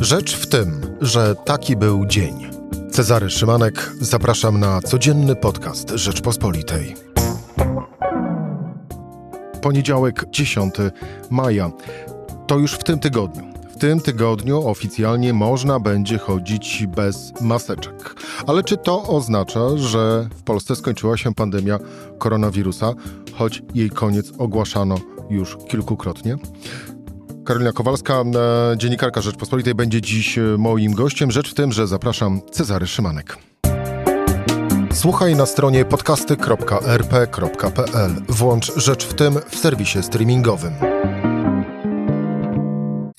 Rzecz w tym, że taki był dzień. Cezary Szymanek, zapraszam na codzienny podcast Rzeczpospolitej. Poniedziałek, 10 maja. To już w tym tygodniu. W tym tygodniu oficjalnie można będzie chodzić bez maseczek. Ale czy to oznacza, że w Polsce skończyła się pandemia koronawirusa, choć jej koniec ogłaszano już kilkukrotnie? Karolina Kowalska, e, dziennikarka Rzeczpospolitej, będzie dziś e, moim gościem. Rzecz w tym, że zapraszam Cezary Szymanek. Słuchaj na stronie podcasty.rp.pl. Włącz Rzecz w tym w serwisie streamingowym.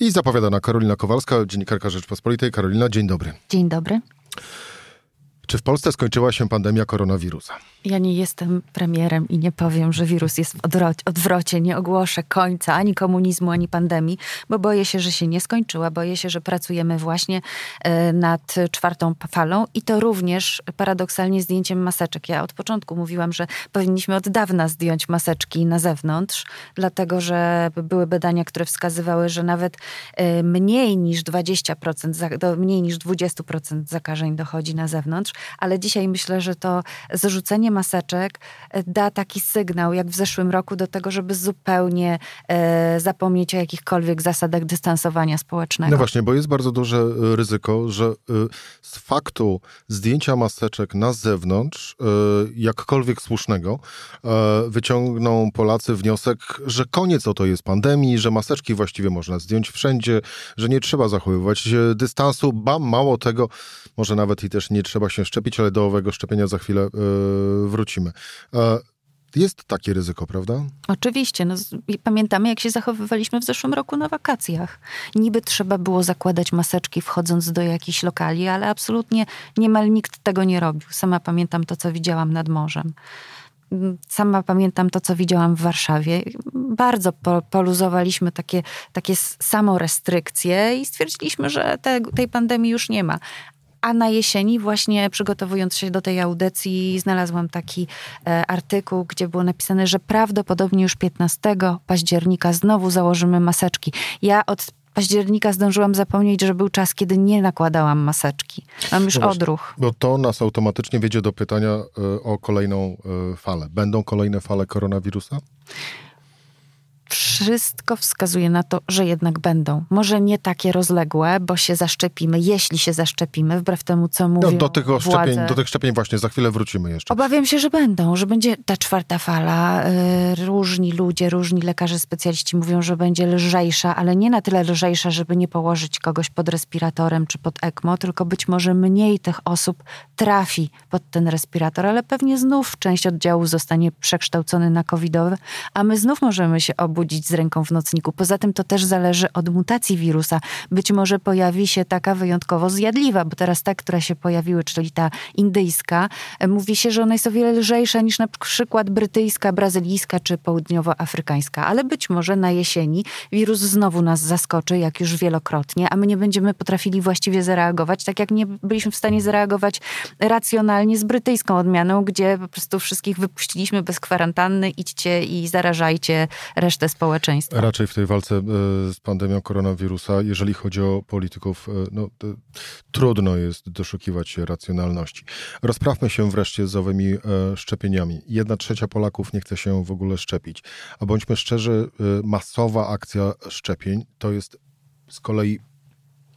I zapowiadana Karolina Kowalska, dziennikarka Rzeczpospolitej. Karolina, dzień dobry. Dzień dobry. Czy w Polsce skończyła się pandemia koronawirusa? Ja nie jestem premierem i nie powiem, że wirus jest w odwrocie. Nie ogłoszę końca ani komunizmu, ani pandemii, bo boję się, że się nie skończyła. Boję się, że pracujemy właśnie e, nad czwartą falą i to również paradoksalnie zdjęciem maseczek. Ja od początku mówiłam, że powinniśmy od dawna zdjąć maseczki na zewnątrz, dlatego że były badania, które wskazywały, że nawet e, mniej niż 20%, do mniej niż 20% zakażeń dochodzi na zewnątrz, ale dzisiaj myślę, że to zarzucenie maseczek e, da taki sygnał, jak w zeszłym roku, do tego, żeby zupełnie e, zapomnieć o jakichkolwiek zasadach dystansowania społecznego. No właśnie, bo jest bardzo duże e, ryzyko, że z faktu zdjęcia maseczek na zewnątrz, jakkolwiek słusznego, wyciągną Polacy wniosek, że koniec oto jest pandemii, że maseczki właściwie można zdjąć wszędzie, że nie trzeba zachowywać dystansu, ba, mało tego, może nawet i też nie trzeba się szczepić, ale do owego szczepienia za chwilę wrócimy. Jest takie ryzyko, prawda? Oczywiście. No, pamiętamy, jak się zachowywaliśmy w zeszłym roku na wakacjach. Niby trzeba było zakładać maseczki wchodząc do jakichś lokali, ale absolutnie niemal nikt tego nie robił. Sama pamiętam to, co widziałam nad morzem. Sama pamiętam to, co widziałam w Warszawie. Bardzo poluzowaliśmy takie, takie samorestrykcje i stwierdziliśmy, że te, tej pandemii już nie ma. A na jesieni, właśnie przygotowując się do tej audycji, znalazłam taki e, artykuł, gdzie było napisane, że prawdopodobnie już 15 października znowu założymy maseczki. Ja od października zdążyłam zapomnieć, że był czas, kiedy nie nakładałam maseczki. Mam już no właśnie, odruch. Bo to nas automatycznie wiedzie do pytania y, o kolejną y, falę. Będą kolejne fale koronawirusa? Wszystko wskazuje na to, że jednak będą. Może nie takie rozległe, bo się zaszczepimy, jeśli się zaszczepimy, wbrew temu, co mówią no, do, tego szczepień, do tych szczepień właśnie za chwilę wrócimy jeszcze. Obawiam się, że będą, że będzie ta czwarta fala. Y, różni ludzie, różni lekarze, specjaliści mówią, że będzie lżejsza, ale nie na tyle lżejsza, żeby nie położyć kogoś pod respiratorem czy pod ECMO, tylko być może mniej tych osób trafi pod ten respirator, ale pewnie znów część oddziału zostanie przekształcony na covidowy, a my znów możemy się obudzić z ręką w nocniku. Poza tym to też zależy od mutacji wirusa. Być może pojawi się taka wyjątkowo zjadliwa, bo teraz ta, która się pojawiły, czyli ta indyjska, e, mówi się, że ona jest o wiele lżejsza niż na przykład brytyjska, brazylijska czy południowoafrykańska. Ale być może na jesieni wirus znowu nas zaskoczy, jak już wielokrotnie, a my nie będziemy potrafili właściwie zareagować, tak jak nie byliśmy w stanie zareagować racjonalnie z brytyjską odmianą, gdzie po prostu wszystkich wypuściliśmy bez kwarantanny, idźcie i zarażajcie resztę społeczeństwa. Raczej w tej walce e, z pandemią koronawirusa, jeżeli chodzi o polityków, e, no, trudno jest doszukiwać się racjonalności. Rozprawmy się wreszcie z owymi e, szczepieniami. Jedna trzecia Polaków nie chce się w ogóle szczepić. A bądźmy szczerzy, masowa akcja szczepień to jest z kolei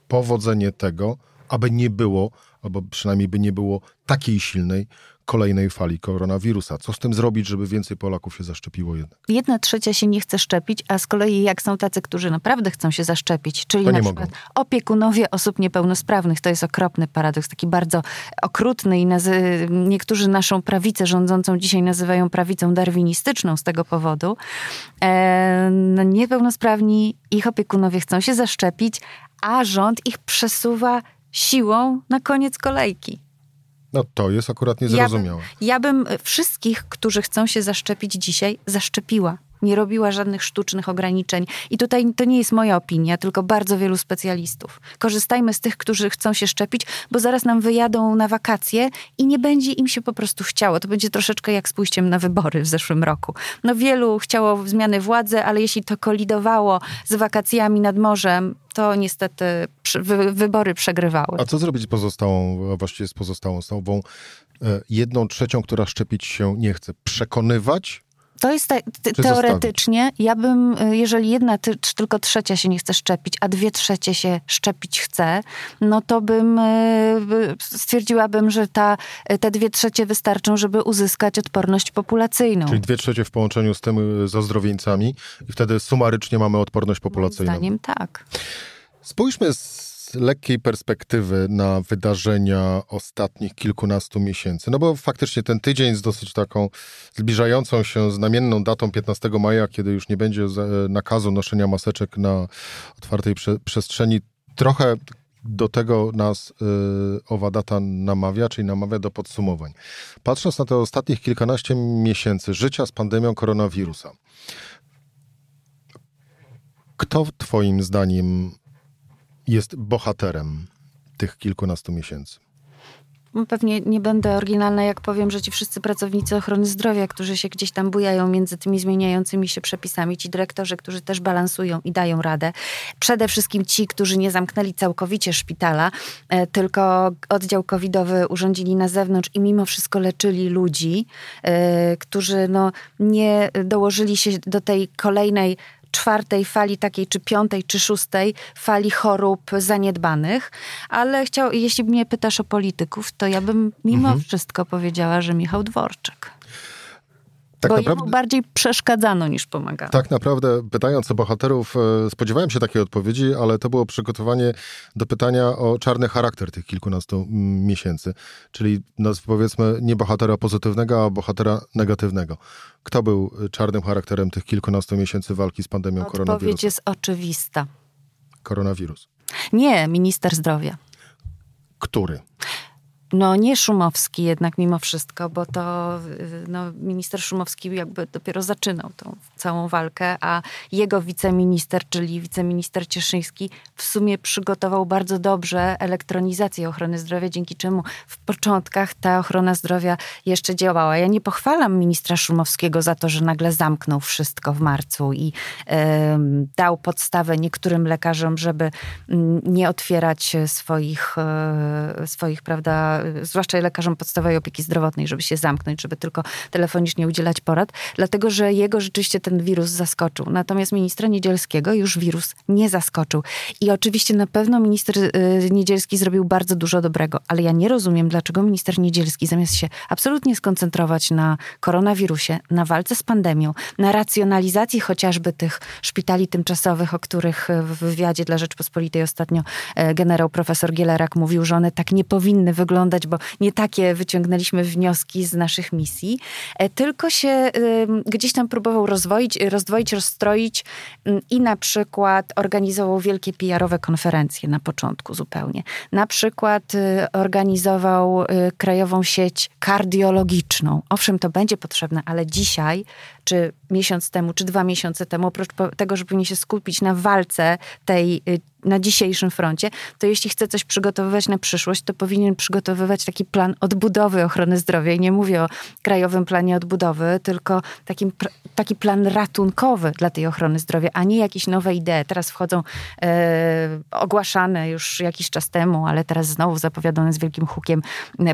powodzenie tego, aby nie było, albo przynajmniej by nie było takiej silnej kolejnej fali koronawirusa. Co z tym zrobić, żeby więcej Polaków się zaszczepiło jednak? Jedna trzecia się nie chce szczepić, a z kolei jak są tacy, którzy naprawdę chcą się zaszczepić, czyli to na przykład mogą. opiekunowie osób niepełnosprawnych, to jest okropny paradoks, taki bardzo okrutny i nazy- niektórzy naszą prawicę rządzącą dzisiaj nazywają prawicą darwinistyczną z tego powodu. E, no, niepełnosprawni, ich opiekunowie chcą się zaszczepić, a rząd ich przesuwa siłą na koniec kolejki. No to jest akurat niezrozumiałe. Ja, ja bym wszystkich, którzy chcą się zaszczepić dzisiaj, zaszczepiła. Nie robiła żadnych sztucznych ograniczeń. I tutaj to nie jest moja opinia, tylko bardzo wielu specjalistów. Korzystajmy z tych, którzy chcą się szczepić, bo zaraz nam wyjadą na wakacje i nie będzie im się po prostu chciało. To będzie troszeczkę jak z pójściem na wybory w zeszłym roku. No wielu chciało zmiany władzy, ale jeśli to kolidowało z wakacjami nad morzem, to niestety wy, wybory przegrywały. A co zrobić pozostałą, właściwie z pozostałą osobą? E, jedną trzecią, która szczepić się nie chce. Przekonywać, to jest te, te, teoretycznie, ja bym, y, jeżeli jedna ty, tylko trzecia się nie chce szczepić, a dwie trzecie się szczepić chce, no to bym y, stwierdziłabym, że ta, te dwie trzecie wystarczą, żeby uzyskać odporność populacyjną. Czyli dwie trzecie w połączeniu z tym y, z ozdrowieńcami i wtedy sumarycznie mamy odporność populacyjną. Moim zdaniem tak. Spójrzmy z lekkiej perspektywy na wydarzenia ostatnich kilkunastu miesięcy. No bo faktycznie ten tydzień z dosyć taką zbliżającą się znamienną datą 15 maja, kiedy już nie będzie nakazu noszenia maseczek na otwartej prze przestrzeni, trochę do tego nas y, owa data namawia, czyli namawia do podsumowań. Patrząc na te ostatnich kilkanaście miesięcy życia z pandemią koronawirusa, kto Twoim zdaniem jest bohaterem tych kilkunastu miesięcy? No, pewnie nie będę oryginalna, jak powiem, że ci wszyscy pracownicy ochrony zdrowia, którzy się gdzieś tam bujają między tymi zmieniającymi się przepisami, ci dyrektorzy, którzy też balansują i dają radę. Przede wszystkim ci, którzy nie zamknęli całkowicie szpitala, e, tylko oddział covidowy urządzili na zewnątrz i mimo wszystko leczyli ludzi, e, którzy no, nie dołożyli się do tej kolejnej czwartej fali takiej, czy piątej, czy szóstej fali chorób zaniedbanych, ale chciał, jeśli mnie pytasz o polityków, to ja bym mimo mhm. wszystko powiedziała, że Michał Dworczyk. Tak bo naprawdę, jemu bardziej przeszkadzano niż pomagano. Tak naprawdę, pytając o bohaterów, e, spodziewałem się takiej odpowiedzi, ale to było przygotowanie do pytania o czarny charakter tych kilkunastu miesięcy. Czyli no, powiedzmy nie bohatera pozytywnego, a bohatera negatywnego. Kto był czarnym charakterem tych kilkunastu miesięcy walki z pandemią Odpowiedź koronawirusa? Odpowiedź jest oczywista. Koronawirus. Nie, minister zdrowia. Który? No nie Szumowski jednak mimo wszystko, bo to y, no, minister Szumowski jakby dopiero zaczynał tą całą walkę, a jego wiceminister, czyli wiceminister Cieszyński w sumie przygotował bardzo dobrze elektronizację ochrony zdrowia, dzięki czemu w początkach ta ochrona zdrowia jeszcze działała. Ja nie pochwalam ministra Szumowskiego za to, że nagle zamknął wszystko w marcu i dał podstawę niektórym lekarzom, żeby mm, nie otwierać swoich, e, swoich prawda, zwłaszcza lekarzom podstawowej opieki zdrowotnej, żeby się zamknąć, żeby tylko telefonicznie udzielać porad, dlatego że jego rzeczywiście ten wirus zaskoczył. Natomiast ministra Niedzielskiego już wirus nie zaskoczył. I oczywiście na pewno minister y, Niedzielski zrobił bardzo dużo dobrego, ale ja nie rozumiem, dlaczego minister Niedzielski zamiast się absolutnie skoncentrować na koronawirusie, na walce z pandemią, na racjonalizacji chociażby tych szpitali tymczasowych, o których w wywiadzie dla Rzeczpospolitej ostatnio e, generał profesor Gielerak mówił, że one tak nie powinny wyglądać wyglądać, bo nie takie wyciągnęliśmy wnioski z naszych misji, e, tylko się gdzieś tam próbował rozwoić, rozdwoić, rozstroić i na przykład organizował wielkie PR-owe konferencje na początku zupełnie. Na przykład y, organizował y, krajową sieć kardiologiczną. Owszem, to będzie potrzebne, ale dzisiaj czy miesiąc temu, czy dwa miesiące temu, oprócz tego, że powinien się skupić na walce tej y, na dzisiejszym froncie, to jeśli chce coś przygotowywać na przyszłość, to powinien przygotowywać taki plan odbudowy ochrony zdrowia. I nie mówię o krajowym planie odbudowy, tylko takim, taki plan ratunkowy dla tej ochrony zdrowia, a nie jakieś nowe idee. Teraz wchodzą e, ogłaszane już jakiś czas temu, ale teraz znowu zapowiadane z wielkim hukiem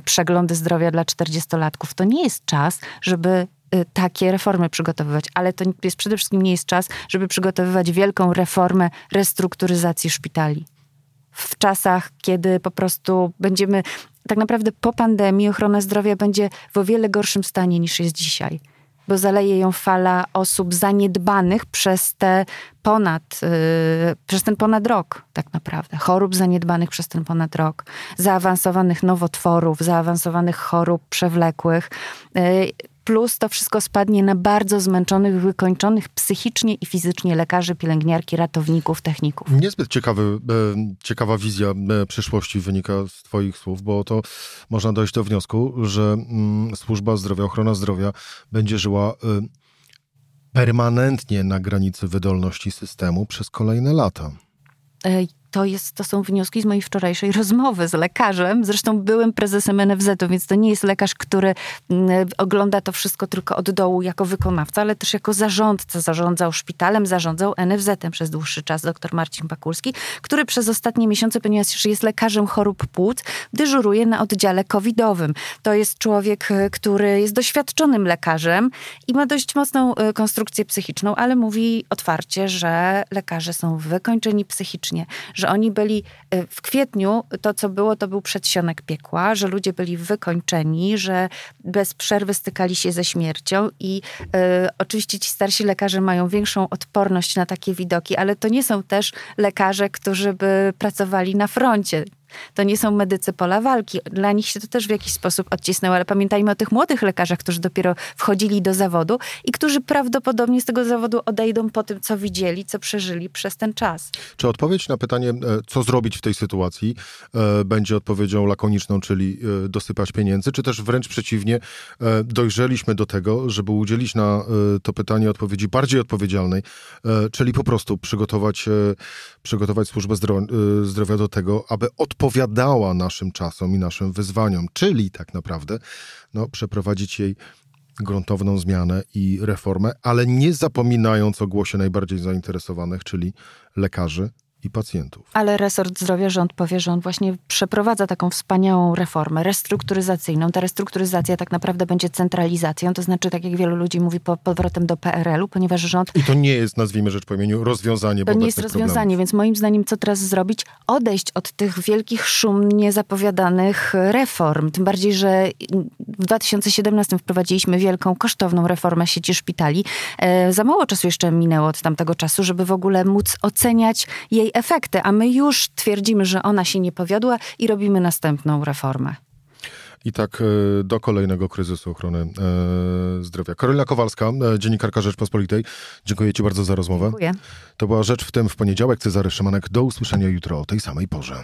przeglądy zdrowia dla 40-latków. To nie jest czas, żeby takie reformy przygotowywać, ale to jest przede wszystkim nie jest czas, żeby przygotowywać wielką reformę restrukturyzacji szpitali. W czasach, kiedy po prostu będziemy, tak naprawdę po pandemii ochrona zdrowia będzie w o wiele gorszym stanie niż jest dzisiaj bo zaleje ją fala osób zaniedbanych przez te ponad, yy, przez ten ponad rok, tak naprawdę. Chorób zaniedbanych przez ten ponad rok, zaawansowanych nowotworów, zaawansowanych chorób przewlekłych. Yy, plus to wszystko spadnie na bardzo zmęczonych, wykończonych psychicznie i fizycznie lekarzy, pielęgniarki, ratowników, techników. Niezbyt ciekawy, e, ciekawa wizja e, przyszłości wynika z Twoich słów, bo to można dojść do wniosku, że mm, służba zdrowia, ochrona zdrowia będzie żyła e, permanentnie na granicy wydolności systemu przez kolejne lata. To, jest, to są wnioski z mojej wczorajszej rozmowy z lekarzem, zresztą byłym prezesem NFZ-u, więc to nie jest lekarz, który mm, ogląda to wszystko tylko od dołu jako wykonawca, ale też jako zarządca. Zarządzał szpitalem, zarządzał NFZ-em przez dłuższy czas, dr Marcin Pakulski, który przez ostatnie miesiące, ponieważ jest lekarzem chorób płuc, dyżuruje na oddziale covidowym. To jest człowiek, e, który jest doświadczonym lekarzem i ma dość mocną e, konstrukcję psychiczną, ale mówi otwarcie, że lekarze są wykończeni psychicznie, że oni byli e, w kwietniu, to co było, to był przedsionek piekła, że ludzie byli wykończeni, że bez przerwy stykali się ze śmiercią i y, oczywiście ci starsi lekarze mają większą odporność na takie widoki, ale to nie są też lekarze, którzy by pracowali na froncie. To nie są medycy pola walki. Dla nich się to też w jakiś sposób odcisnęło, ale pamiętajmy o tych młodych lekarzach, którzy dopiero wchodzili do zawodu i którzy prawdopodobnie z tego zawodu odejdą po tym, co widzieli, co przeżyli przez ten czas. Czy odpowiedź na pytanie, e, co zrobić w tej sytuacji, e, będzie odpowiedzią lakoniczną, czyli e, dosypać pieniędzy, czy też wręcz przeciwnie, dojrzeliśmy do tego, żeby udzielić na to pytanie odpowiedzi bardziej odpowiedzialnej, czyli po prostu przygotować, przygotować służbę zdrowia do tego, aby odpowiedzieć odpowiadała naszym czasom i naszym wyzwaniom, czyli tak naprawdę no, przeprowadzić jej gruntowną zmianę i reformę, ale nie zapominając o głosie najbardziej zainteresowanych, czyli lekarzy, i pacjentów. Ale resort zdrowia, rząd powie, że on właśnie przeprowadza taką wspaniałą reformę restrukturyzacyjną. Ta restrukturyzacja tak naprawdę będzie centralizacją, to znaczy, tak jak wielu ludzi mówi, po, powrotem do PRL-u, ponieważ rząd... I to nie jest, nazwijmy rzecz po imieniu, rozwiązanie To nie jest rozwiązanie, problemów. więc moim zdaniem co teraz zrobić? Odejść od tych wielkich, szumnie zapowiadanych reform. Tym bardziej, że w 2017 wprowadziliśmy wielką, kosztowną reformę sieci szpitali. E, za mało czasu jeszcze minęło od tamtego czasu, żeby w ogóle móc oceniać jej efekty, a my już twierdzimy, że ona się nie powiodła i robimy następną reformę. I tak e, do kolejnego kryzysu ochrony e, zdrowia. Karolina Kowalska, e, dziennikarka Rzeczpospolitej. Dziękuję Ci bardzo za rozmowę. Dziękuję. To była Rzecz w tym w poniedziałek. Cezary Szymanek. Do usłyszenia jutro o tej samej porze.